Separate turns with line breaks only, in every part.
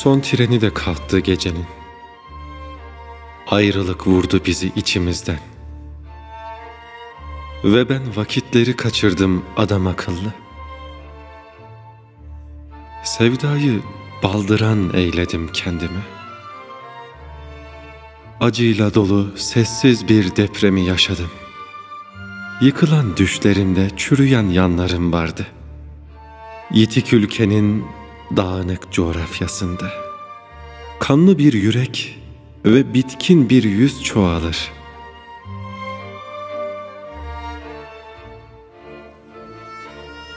Son treni de kalktı gecenin. Ayrılık vurdu bizi içimizden. Ve ben vakitleri kaçırdım adam akıllı. Sevdayı baldıran eyledim kendimi. Acıyla dolu sessiz bir depremi yaşadım. Yıkılan düşlerimde çürüyen yanlarım vardı. Yitik ülkenin dağınık coğrafyasında. Kanlı bir yürek ve bitkin bir yüz çoğalır.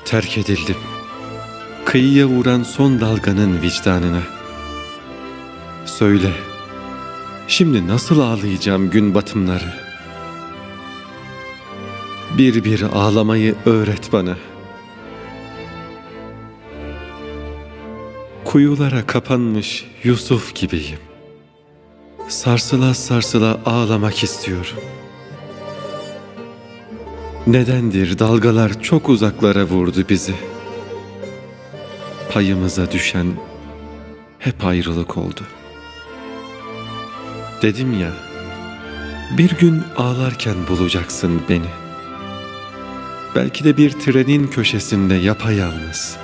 Terk edildim. Kıyıya vuran son dalganın vicdanına. Söyle, şimdi nasıl ağlayacağım gün batımları? Bir bir ağlamayı öğret bana. Kuyulara kapanmış Yusuf gibiyim. Sarsıla sarsıla ağlamak istiyorum. Nedendir dalgalar çok uzaklara vurdu bizi. Payımıza düşen hep ayrılık oldu. Dedim ya, bir gün ağlarken bulacaksın beni. Belki de bir trenin köşesinde yapayalnız.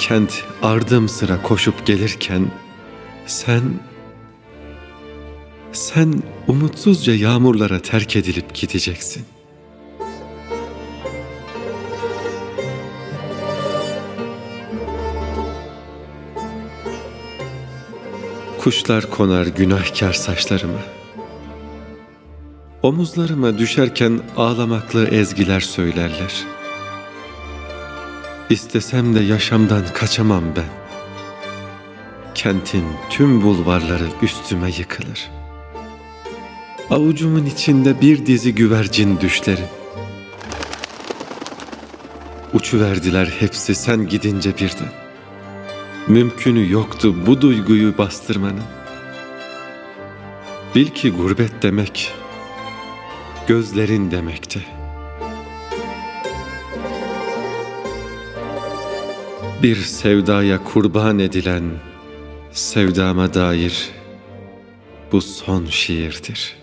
Kent ardım sıra koşup gelirken sen sen umutsuzca yağmurlara terk edilip gideceksin. Kuşlar konar günahkar saçlarıma. Omuzlarıma düşerken ağlamaklı ezgiler söylerler. İstesem de yaşamdan kaçamam ben. Kentin tüm bulvarları üstüme yıkılır. Avucumun içinde bir dizi güvercin düşlerim. Uçuverdiler hepsi sen gidince birden. Mümkünü yoktu bu duyguyu bastırmanın. Bil ki gurbet demek, gözlerin demekti. Bir sevdaya kurban edilen sevdama dair bu son şiirdir.''